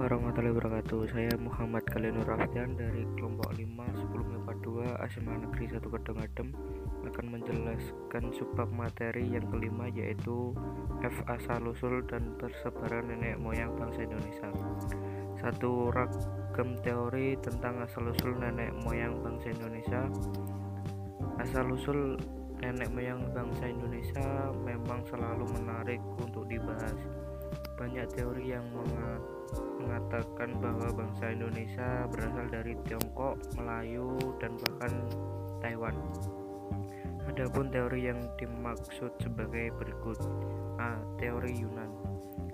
warahmatullahi wabarakatuh. Saya Muhammad Kalinur Raftian dari kelompok 5 10 MIPA 2 SMA Negeri 1 Kedung Adem akan menjelaskan subbab materi yang kelima yaitu F asal usul dan persebaran nenek moyang bangsa Indonesia. Satu ragam teori tentang asal usul nenek moyang bangsa Indonesia. Asal usul nenek moyang bangsa Indonesia memang selalu menarik untuk dibahas. Banyak teori yang mengatakan bahwa bangsa Indonesia berasal dari Tiongkok, Melayu, dan bahkan Taiwan. Adapun teori yang dimaksud sebagai berikut. A. Teori Yunan.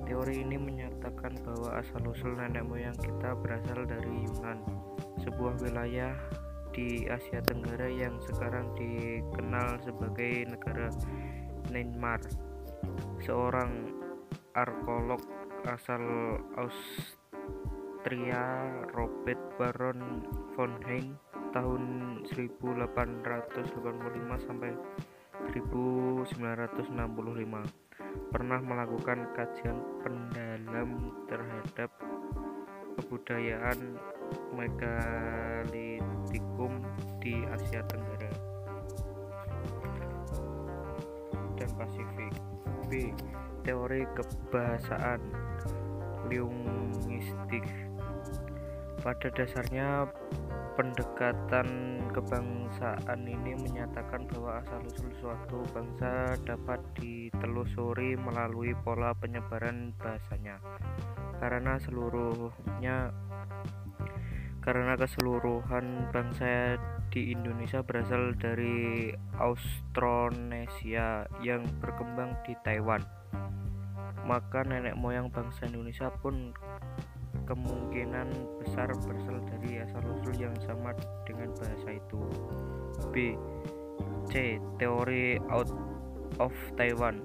Teori ini menyatakan bahwa asal-usul nenek moyang kita berasal dari Yunan, sebuah wilayah di Asia Tenggara yang sekarang dikenal sebagai negara Myanmar. Seorang arkeolog asal Austria Robert Baron von Hein tahun 1885 sampai 1965 pernah melakukan kajian pendalam terhadap kebudayaan megalitikum di Asia Tenggara dan Pasifik. B teori kebahasaan linguistik. Pada dasarnya pendekatan kebangsaan ini menyatakan bahwa asal-usul suatu bangsa dapat ditelusuri melalui pola penyebaran bahasanya. Karena seluruhnya karena keseluruhan bangsa di Indonesia berasal dari Austronesia yang berkembang di Taiwan maka nenek moyang bangsa Indonesia pun kemungkinan besar berasal dari asal-usul yang sama dengan bahasa itu. B. C. Teori out of Taiwan.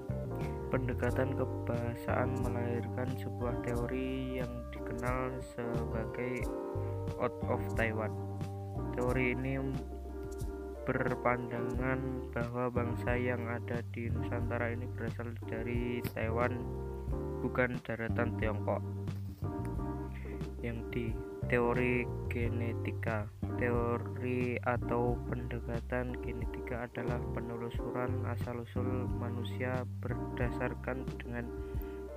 Pendekatan kebahasaan melahirkan sebuah teori yang dikenal sebagai out of Taiwan. Teori ini berpandangan bahwa bangsa yang ada di Nusantara ini berasal dari Taiwan bukan daratan Tiongkok. Yang di teori genetika teori atau pendekatan genetika adalah penelusuran asal-usul manusia berdasarkan dengan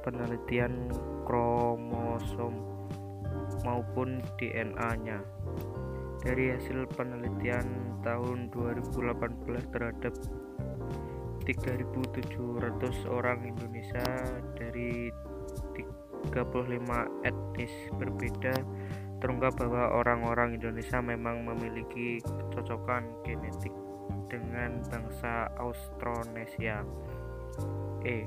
penelitian kromosom maupun DNA-nya dari hasil penelitian tahun 2018 terhadap 3.700 orang Indonesia dari 35 etnis berbeda terungkap bahwa orang-orang Indonesia memang memiliki kecocokan genetik dengan bangsa Austronesia. E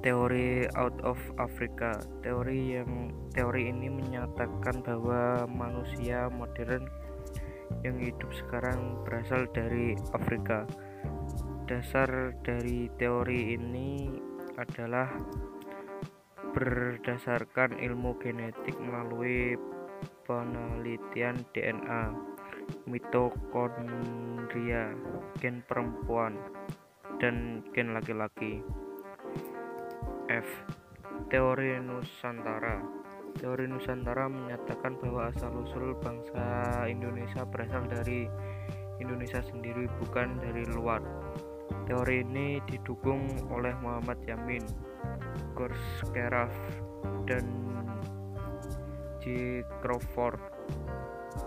teori out of Africa. Teori yang teori ini menyatakan bahwa manusia modern yang hidup sekarang berasal dari Afrika. Dasar dari teori ini adalah berdasarkan ilmu genetik melalui penelitian DNA, mitokondria, gen perempuan, dan gen laki-laki. F. Teori Nusantara Teori Nusantara menyatakan bahwa asal-usul bangsa Indonesia berasal dari Indonesia sendiri bukan dari luar. Teori ini didukung oleh Muhammad Yamin, Gorskeraf, dan J. Crawford.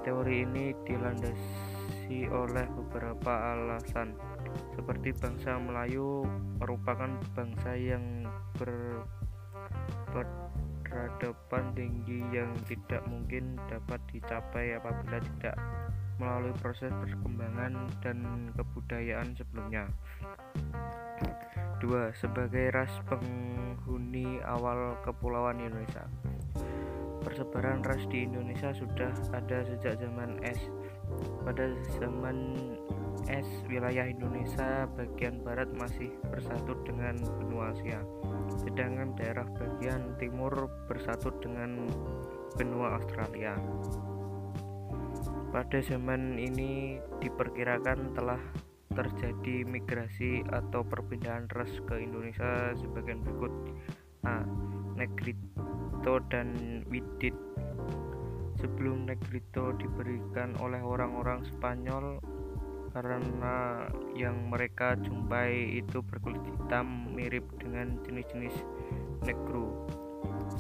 Teori ini dilandasi oleh beberapa alasan seperti bangsa Melayu merupakan bangsa yang berperadaban tinggi yang tidak mungkin dapat dicapai apabila tidak melalui proses perkembangan dan kebudayaan sebelumnya. 2. Sebagai ras penghuni awal kepulauan Indonesia. Persebaran ras di Indonesia sudah ada sejak zaman es. Pada zaman es wilayah Indonesia bagian barat masih bersatu dengan benua Asia. Sedangkan daerah bagian timur bersatu dengan benua Australia. Pada zaman ini diperkirakan telah terjadi migrasi atau perpindahan ras ke Indonesia sebagian berikut. A. Negrit Negrito dan Widit. Sebelum Negrito diberikan oleh orang-orang Spanyol karena yang mereka jumpai itu berkulit hitam mirip dengan jenis-jenis Negro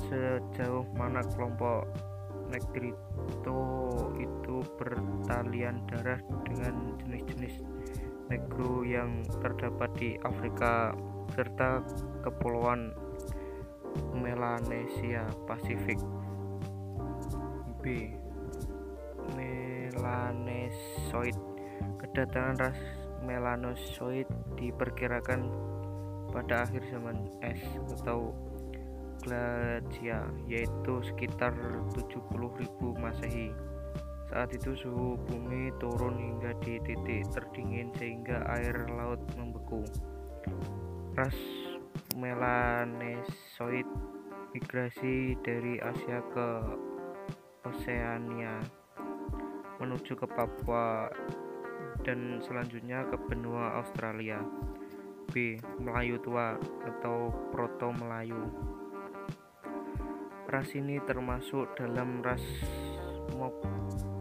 sejauh mana kelompok Negrito itu bertalian darah dengan jenis-jenis Negro yang terdapat di Afrika serta kepulauan Melanesia Pasifik. B. Melanesoid Kedatangan ras Melanosoid diperkirakan pada akhir zaman es atau glacia yaitu sekitar 70.000 Masehi. Saat itu suhu bumi turun hingga di titik terdingin sehingga air laut membeku. Ras Melanesoid migrasi dari Asia ke Oseania menuju ke Papua dan selanjutnya ke benua Australia. B. Melayu tua atau Proto Melayu. Ras ini termasuk dalam ras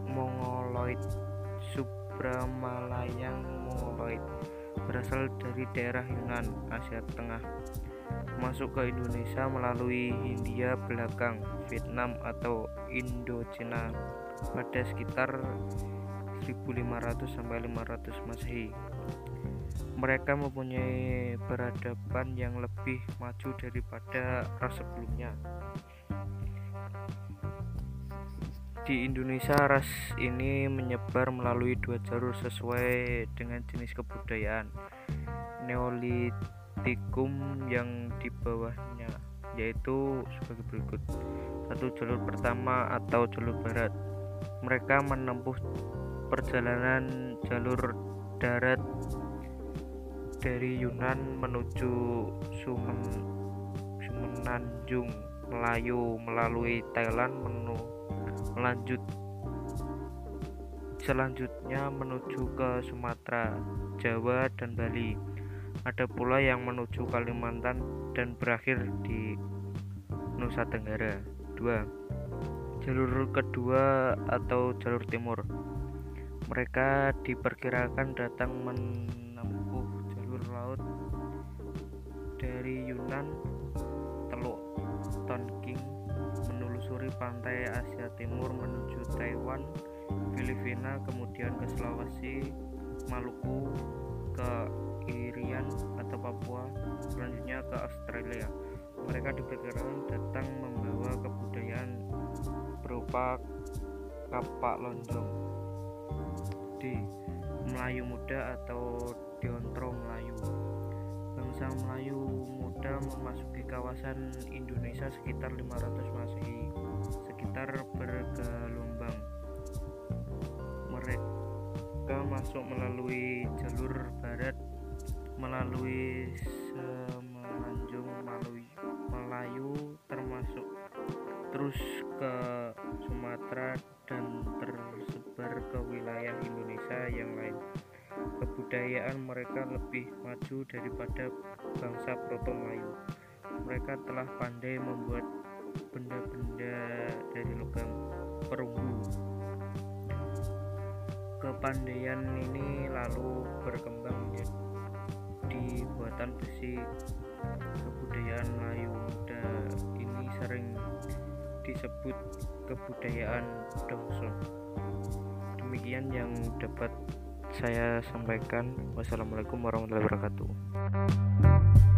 Mongoloid Subramalayang Mongoloid berasal dari daerah Yunan, Asia Tengah masuk ke Indonesia melalui Hindia Belakang, Vietnam atau Indochina pada sekitar 1500 sampai 500 Masehi. Mereka mempunyai peradaban yang lebih maju daripada ras sebelumnya. Di Indonesia, ras ini menyebar melalui dua jalur sesuai dengan jenis kebudayaan. Neolitikum yang di bawahnya yaitu sebagai berikut. Satu jalur pertama atau jalur barat. Mereka menempuh perjalanan jalur darat dari Yunan menuju Sumen Sumenanjung Melayu melalui Thailand menuju melanjut selanjutnya menuju ke Sumatera, Jawa, dan Bali. Ada pula yang menuju Kalimantan dan berakhir di Nusa Tenggara. 2. Jalur kedua atau jalur timur. Mereka diperkirakan datang menempuh jalur laut dari Yunan, Teluk Tonking menelusuri pantai Asia Timur menuju Taiwan, Filipina, kemudian ke Sulawesi, Maluku, ke Irian atau Papua, selanjutnya ke Australia. Mereka diperkirakan datang membawa kebudayaan berupa kapak lonjong. D. Melayu muda atau Deontro Melayu bangsa Melayu muda memasuki kawasan Indonesia sekitar 500 Masehi, sekitar bergelombang. Mereka masuk melalui jalur barat melalui Semenanjung Melayu termasuk terus ke Sumatera dan tersebar ke wilayah Indonesia yang lain kebudayaan mereka lebih maju daripada bangsa Proto Melayu. Mereka telah pandai membuat benda-benda dari logam perunggu. Kepandaian ini lalu berkembang menjadi buatan besi. Kebudayaan Melayu muda ini sering disebut kebudayaan Dongson. Demikian yang dapat saya sampaikan. Wassalamualaikum warahmatullahi wabarakatuh